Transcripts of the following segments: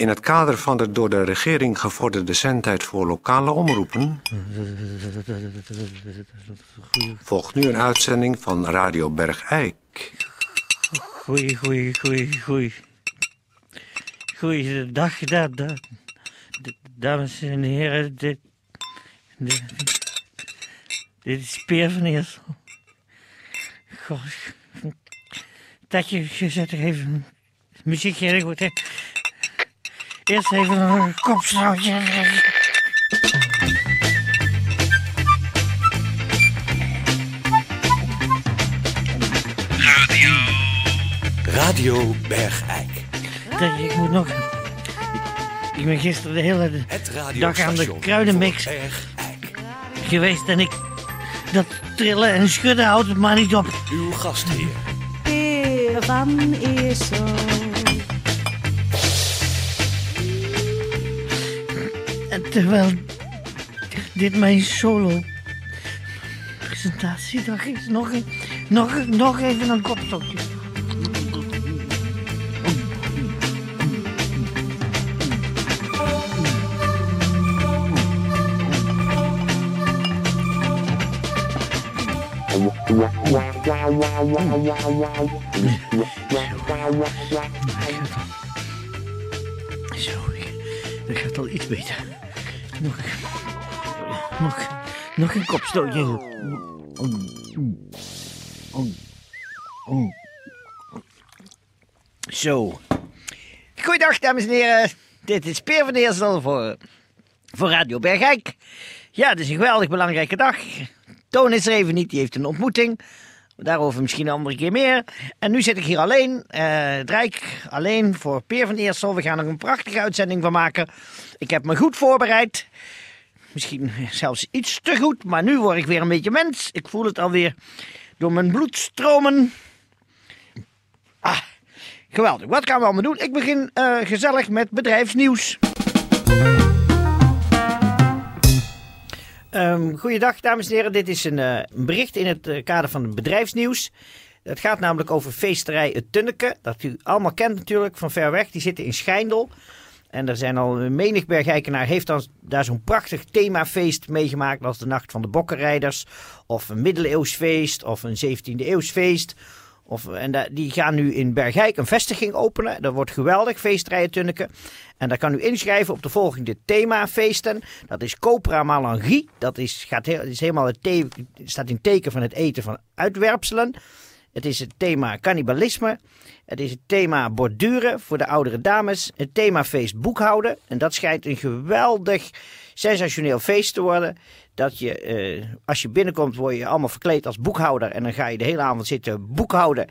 In het kader van de door de regering gevorderde zendtijd voor lokale omroepen... volgt nu een uitzending van Radio Bergijk. Goeie, goeie, goeie, goeie. Goeiedag, da, da, dames en heren. Dit, dit, is Peer van Eersel. Goh, Tatje, je zet er even muziekje in. Moet e- eerst even een kopstootje. Radio Bergijk. Tatje, ik moet nog... Ik, ben gisteren de hele Het dag aan de kruidenmix geweest en ik... Dat trillen en schudden houdt het maar niet op. Uw gastheer. Peer van Eersel. Terwijl dit mijn solo presentatiedag is, nog, een, nog, nog even een kopstokje. Zo, dat gaat al iets beter. Nog, nog, nog een kopstootje. Zo. Goeiedag, dames en heren. Dit is Peer van Eersel voor, voor Radio Bergijk. Ja, het is een geweldig belangrijke dag. Toon is er even niet, die heeft een ontmoeting. Daarover misschien een andere keer meer. En nu zit ik hier alleen, eh het Rijk, alleen voor Peer van Eersel. We gaan er een prachtige uitzending van maken. Ik heb me goed voorbereid. Misschien zelfs iets te goed, maar nu word ik weer een beetje mens. Ik voel het alweer door mijn bloed stromen. Ah, geweldig. Wat gaan we allemaal doen? Ik begin eh, gezellig met bedrijfsnieuws. Ehm goeiedag, dames en heren. Dit is een, eh, bericht in het eh, kader van het bedrijfsnieuws. Het gaat namelijk over feesterij Het Tunneke. Dat u allemaal kent natuurlijk van ver weg. Die zitten in Schijndel. En er zijn al menig bergijkenaar heeft dan daar zo'n prachtig themafeest meegemaakt. Als de Nacht van de Bokkenrijders. Of een middeleeuws feest. Of een 17e eeuws feest. Of, en die gaan nu in Bergijk een vestiging openen. Dat wordt geweldig, feestrijen Tunneke. En daar kan u inschrijven op de volgende themafeesten. Dat is Copra Malangie. Dat is, gaat heel, is helemaal het staat in teken van het eten van uitwerpselen. Het is het thema cannibalisme. Het is het thema borduren voor de oudere dames. Het thema feest boekhouden. En dat schijnt een geweldig sensationeel feest te worden. Dat je, eh, als je binnenkomt, word je allemaal verkleed als boekhouder. En dan ga je de hele avond zitten boekhouden.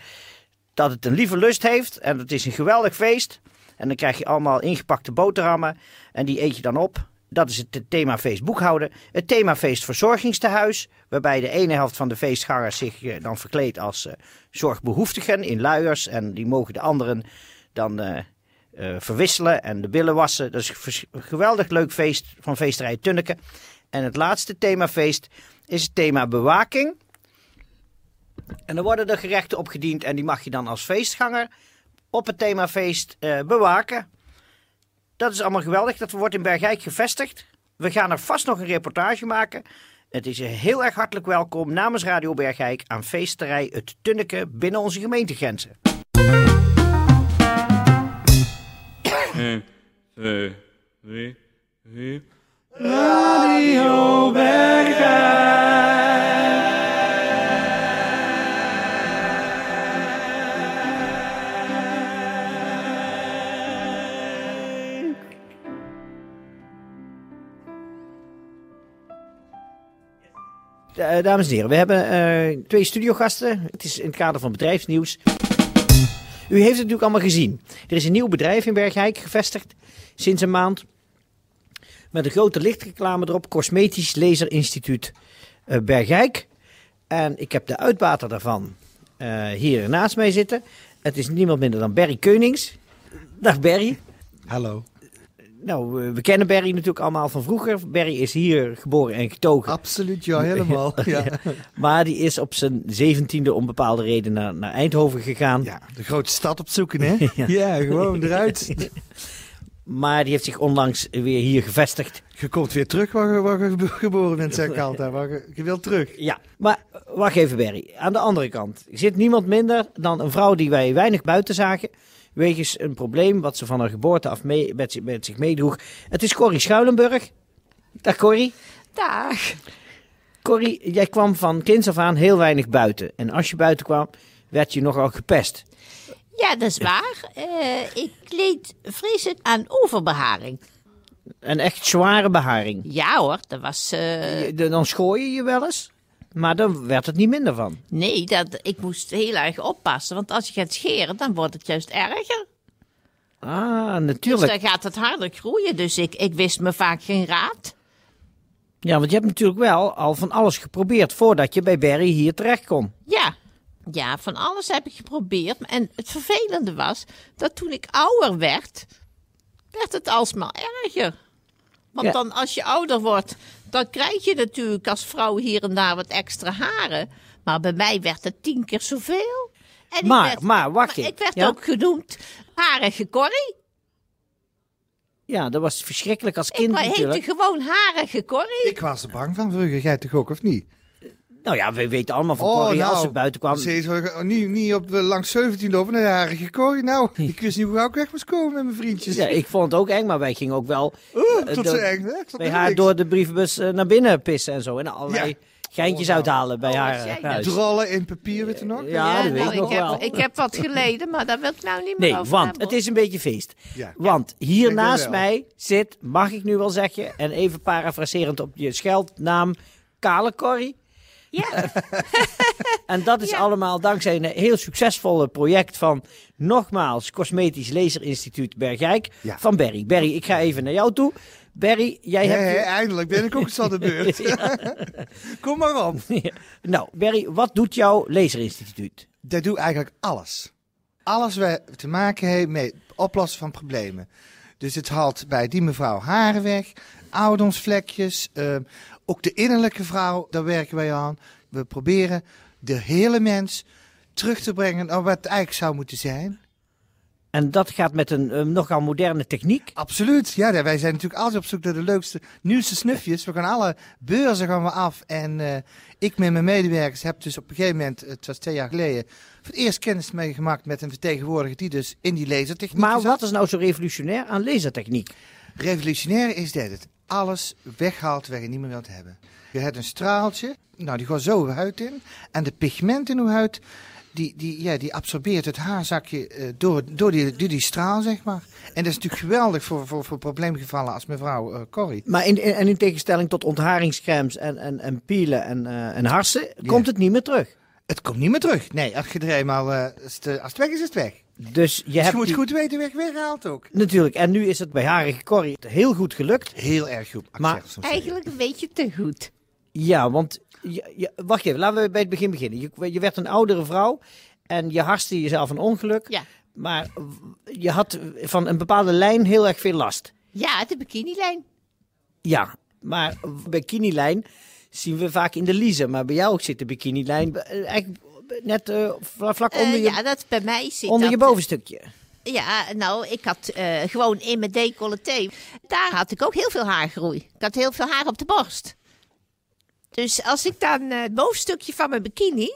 Dat het een lieve lust heeft. En het is een geweldig feest. En dan krijg je allemaal ingepakte boterhammen. En die eet je dan op. Dat is het themafeest boekhouden. Het themafeest verzorgingstehuis. Waarbij de ene helft van de feestgangers zich eh, dan verkleedt als eh, zorgbehoeftigen in luiers. En die mogen de anderen dan eh, verwisselen en de billen wassen. Dat is een geweldig leuk feest van feesterij Tunneke. En het laatste themafeest is het thema bewaking. En dan worden er gerechten opgediend en die mag je dan als feestganger op het themafeest eh, bewaken. Dat is allemaal geweldig. Dat wordt in Bergijk gevestigd. We gaan er vast nog een reportage maken. Het is heel erg hartelijk welkom namens Radio Bergijk aan feesterij Het Tunneke binnen onze gemeentegrenzen. Eh, dames en heren, we hebben eh, twee studiogasten. Het is in het kader van bedrijfsnieuws. U heeft het natuurlijk allemaal gezien. Er is een nieuw bedrijf in Bergijk gevestigd sinds een maand. Met een grote lichtreclame erop. Cosmetisch Laser Instituut eh, Bergijk. En ik heb de uitbater daarvan eh, hier naast mij zitten. Het is niemand minder dan Berry Keunings. Dag Berry. Hallo. Nou, we kennen Berry natuurlijk allemaal van vroeger. Berry is hier geboren en getogen. Absoluut, ja, helemaal. Ja, Maar die is op zijn zeventiende om bepaalde reden naar, naar Eindhoven gegaan. ja de grote stad opzoeken, hè? Ja, gewoon eruit. Maar die heeft zich onlangs weer hier gevestigd. Je komt weer terug waar je, waar je gebo- geboren bent, zeg ik altijd. Waar je, je wilt terug. Ja, maar wacht even Berry. Aan de andere kant zit niemand minder dan een vrouw die wij weinig buiten zagen. Wegens een probleem wat ze van haar geboorte af mee, met, zich- met zich meedroeg. Het is Corrie Schuilenburg. Dag Corrie. Dag. Corrie, jij kwam van kinds af aan heel weinig buiten. En als je buiten kwam, werd je nogal gepest. Ja, dat is waar. Eh, ik leed vreselijk aan overbeharing. Een echt zware beharing. Ja hoor, dat was... eh, Dan schoor je je wel eens. Maar dan werd het niet minder van. Nee, dat, ik moest heel erg oppassen. Want als je gaat scheren, dan wordt het juist erger. Ah, Dus natuurlijk. dan gaat het harder groeien. Dus ik, ik wist me vaak geen raad. Ja, want je hebt natuurlijk wel al van alles geprobeerd voordat je bij Barry hier terecht kon. Ja. Ja, van alles heb ik geprobeerd. En het vervelende was dat toen ik ouder werd, werd het alsmaar erger. Want Ja. dan als je ouder wordt, dan krijg je natuurlijk als vrouw hier en daar wat extra haren. Maar bij mij werd het tien keer zoveel. En ik Maar, werd- maar, wacht maar je. ik werd Ja? ook genoemd harige Corrie. Ja, dat was verschrikkelijk als Ik kind wa- heette natuurlijk. gewoon harige Corrie. Ik was er bang van vroeger. Jij toch ook, of niet? Nou ja, we weten allemaal van Corrie als ze buiten kwam. Hoor, niet, niet op de langs 17 lopen naar de jarige Corrie. Nou, ik wist niet hoe ik weg moest komen met mijn vriendjes. Ja, ik vond het ook eng, maar wij gingen ook wel Oeh, eh, tot door- zo eng, hè? Bij haar niks. door de brievenbus eh, naar binnen pissen en zo. En allerlei Ja. geintjes Oh, nou. uithalen bij Oh, haar eh, dat? huis. Drollen in papier, weet je nog? Ja, dat weet nou, ik nog heb, wel. ik heb wat geleden, maar daar wil ik nou niet meer Nee, over want hebben, het is een beetje feest. Ja. Want hier naast mij zit, mag ik nu wel zeggen, en even parafraserend op je scheldnaam, Kale Corrie. Ja, En dat is Ja. allemaal dankzij een heel succesvolle project van, nogmaals, Cosmetisch Laserinstituut Bergijk Ja. van Berry. Berry, ik ga even naar jou toe. Berry, jij Hé, hebt... eindelijk ben ik ook eens aan de beurt. Kom maar op. nou, Berry, wat doet jouw Laserinstituut? Dat doet eigenlijk alles. Alles wat te maken heeft met het oplossen van problemen. Dus het haalt bij die mevrouw haren weg, ouderdomsvlekjes, ehm, ook de innerlijke vrouw, daar werken wij aan. We proberen de hele mens terug te brengen naar wat het eigenlijk zou moeten zijn. En dat gaat met een eh, nogal moderne techniek. Absoluut. Ja, wij zijn natuurlijk altijd op zoek naar de leukste, nieuwste snufjes. We gaan alle beurzen gaan we af. En eh, ik met mijn medewerkers heb dus op een gegeven moment, het was twee jaar geleden, voor het eerst kennis mee gemaakt met een vertegenwoordiger die dus in die lasertechniek Maar zat. wat is nou zo revolutionair aan lasertechniek? Revolutionair is dat het alles weghaalt wat je niet meer wilt hebben. Je hebt een straaltje, nou die gaat zo uw huid in. En de pigment in uw huid, die, die, ja, die absorbeert het haarzakje eh, door, door, die, door die straal, zeg maar. En dat is natuurlijk geweldig voor, voor, voor probleemgevallen als mevrouw eh, Corrie. Maar in, in, en in tegenstelling tot ontharingscremes en, en, en pielen en, eh, en harsen, komt het niet meer terug. Het komt niet meer terug. Nee, als je er eenmaal, als, het, als het weg is, is het weg. Dus je Dus je hebt moet die- goed weten weg weghaalt ook. natuurlijk, en nu is het bij Harige Corrie heel goed gelukt. Heel erg goed. Maar- Accent eigenlijk een beetje te goed. Ja, want je, je- wacht even, laten we bij het begin beginnen. Je, je werd een oudere vrouw en je harste jezelf een ongeluk. Ja. Maar je had van een bepaalde lijn heel erg veel last. Ja, de bikinilijn. Ja, maar bij kinilijn zien we vaak in de liezen. Maar bij jou zit de bikinilijn eigenlijk net eh, vla- vlak Eh, onder, je, ja, dat bij mij zit onder je dat- bovenstukje. Ja, nou, ik had eh, gewoon in mijn decolleté. Daar had ik ook heel veel haargroei. Ik had heel veel haar op de borst. Dus als ik dan eh, het bovenstukje van mijn bikini,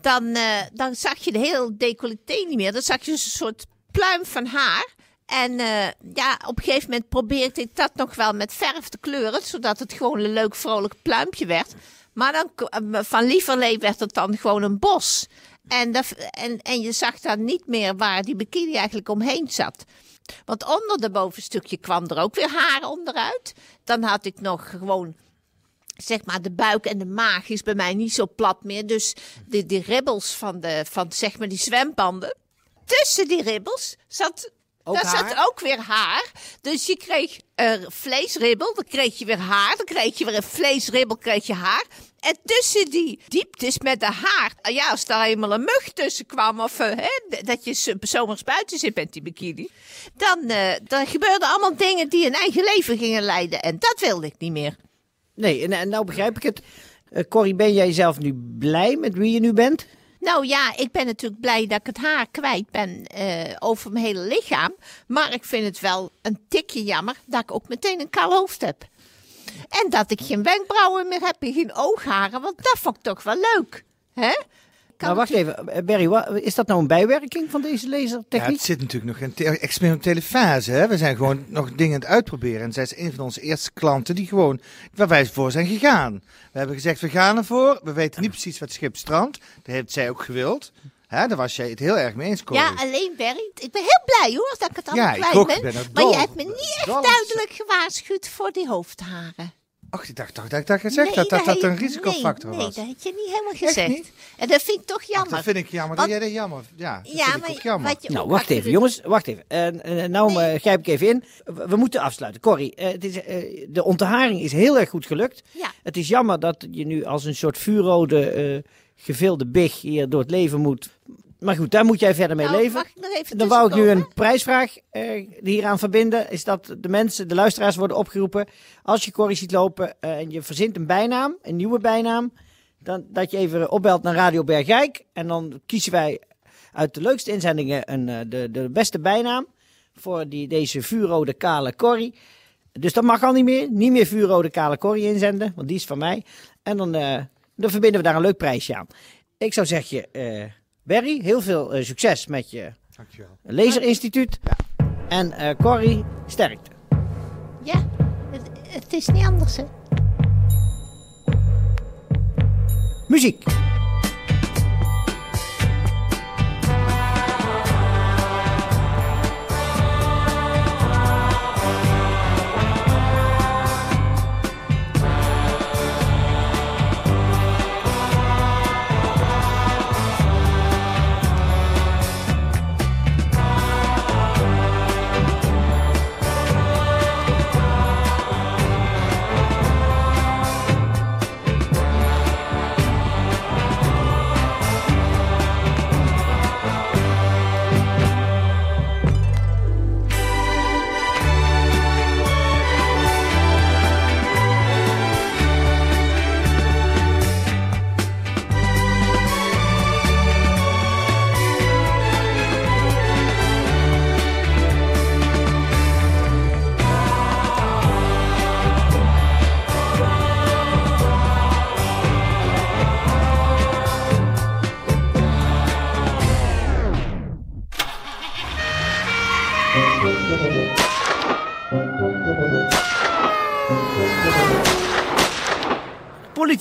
dan, eh, dan zag je de hele decolleté niet meer. Dan zag je dus een soort pluim van haar. En eh, ja, op een gegeven moment probeerde ik dat nog wel met verf te kleuren, zodat het gewoon een leuk vrolijk pluimpje werd. Maar dan eh, van lieverlee werd het dan gewoon een bos. En, en, en je zag dan niet meer waar die bikini eigenlijk omheen zat. Want onder de bovenstukje kwam er ook weer haar onderuit. Dan had ik nog gewoon, zeg maar, de buik en de maag is bij mij niet zo plat meer. Dus de, die ribbels van, de, van, zeg maar, die zwembanden. Tussen die ribbels zat, Ook daar haar? zat ook weer haar. Dus je kreeg er vleesribbel, dan kreeg je weer haar. Dan kreeg je weer een vleesribbel, kreeg je haar. En tussen die dieptes met de haar, ah ja, als daar eenmaal een mug tussen kwam, of eh, hè, dat je zomers buiten zit met die bikini, dan, eh, dan gebeurden allemaal dingen die een eigen leven gingen leiden. En dat wilde ik niet meer. Nee, en, en nou begrijp ik het. Eh, Corrie, ben jij zelf nu blij met wie je nu bent? Nou ja, ik ben natuurlijk blij dat ik het haar kwijt ben eh, over mijn hele lichaam. Maar ik vind het wel een tikje jammer dat ik ook meteen een kaal hoofd heb. En dat ik geen wenkbrauwen meer heb en geen oogharen, want dat vond ik toch wel leuk. Hè? Kan Nou, wacht even. Eh, Barry, wa- is dat nou een bijwerking van deze Ja, lasertechniek? het zit natuurlijk nog in een experimentele fase. Hè? We zijn gewoon nog dingen aan het uitproberen. En zij is een van onze eerste klanten die gewoon, waar wij voor zijn gegaan. We hebben gezegd, we gaan ervoor. We weten niet precies wat schip strandt. Dat heeft zij ook gewild. Hè? Daar was jij het heel erg mee eens, Corrie. Ja, alleen Berry. Ik ben heel blij hoor dat ik het allemaal Ja, ik kwijt ook. ben. Ben maar dol- je hebt me niet echt dol- duidelijk gewaarschuwd voor die hoofdharen. Ach, ik dacht toch dat ik dat gezegd Nee, had, dat dat een risicofactor nee, was. Nee, dat had je niet helemaal gezegd. niet? En dat vind ik toch Ach, jammer. dat vind ik jammer. Want- dat jij dat jammer. Ja, dat ja, vind ik maar ook jammer. wat je Nou, wacht even, de- jongens. Wacht even. En eh, nou grijp ik even in. We, we moeten afsluiten. Corrie, eh, het is, de ontharing is heel erg goed gelukt. Ja. Het is jammer dat je nu als een soort vuurrode, eh gevilde big hier door het leven moet. Maar goed, daar moet jij verder mee Nou, leven. mag ik nog even Dan wou ik nu een prijsvraag eh, hieraan verbinden. Is dat de mensen, de luisteraars worden opgeroepen. Als je Corrie ziet lopen eh, en je verzint een bijnaam, een nieuwe bijnaam. Dan, dat je even opbelt naar Radio Bergijk. En dan kiezen wij uit de leukste inzendingen een, eh, de, de beste bijnaam. Voor die, deze vuurrode kale Corrie. Dus dat mag al niet meer. Niet meer vuurrode kale Corrie inzenden. Want die is van mij. En dan, dan verbinden we daar een leuk prijsje aan. Ik zou zeggen, Berry, heel veel eh, succes met je Dankjewel. Laserinstituut. En eh Corrie, sterkte. Ja, het, het is niet anders hè. Muziek.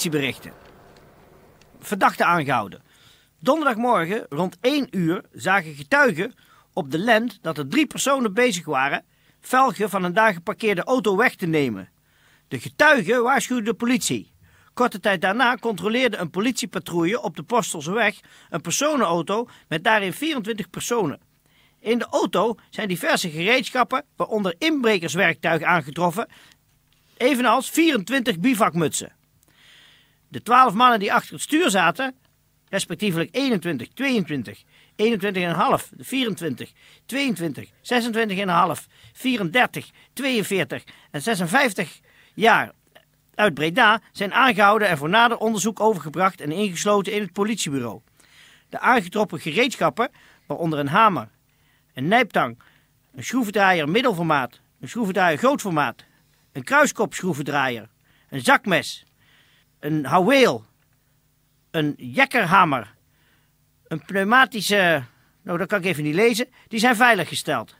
Politieberichten. Verdachte aangehouden. Donderdagmorgen rond 1 uur zagen getuigen op de land dat er drie personen bezig waren velgen van een daar geparkeerde auto weg te nemen. De getuigen waarschuwden de politie. Korte tijd daarna controleerde een politiepatrouille op de Postelseweg een personenauto met daarin 24 personen. In de auto zijn diverse gereedschappen, waaronder inbrekerswerktuigen aangetroffen, evenals 24 bivakmutsen. De 12 mannen die achter het stuur zaten, respectievelijk 21, 22, 21,5, 24, 22, 26,5, 34, 42 en 56 jaar uit Breda zijn aangehouden en voor nader onderzoek overgebracht en ingesloten in het politiebureau. De aangetroffen gereedschappen, waaronder een hamer, een nijptang, een schroevendraaier middelformaat, een schroevendraaier grootformaat, een kruiskopschroevendraaier, een zakmes, een houweel, een jekkerhamer, een pneumatische, nou dat kan ik even niet lezen, die zijn veiliggesteld.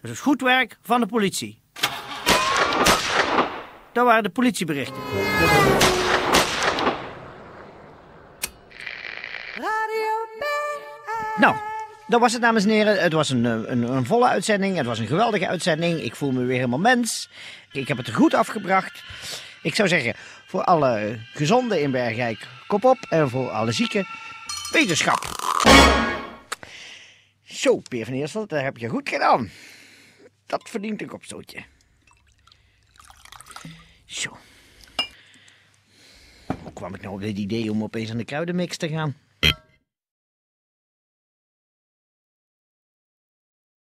Dat is goed werk van de politie. Dat waren de politieberichten. Nou, dat was het dames en heren. Het was een, eh, een, een volle uitzending. Het was een geweldige uitzending. Ik voel me weer helemaal mens. Ik heb het er goed afgebracht. Ik zou zeggen, voor alle gezonden in Bergrijk, kop op. En voor alle zieken, wetenschap. Zo, Peer van Eersel, dat heb je goed gedaan. Dat verdient een kopstootje. Zo. Hoe kwam ik nou op dit idee om opeens aan de kruidenmix te gaan?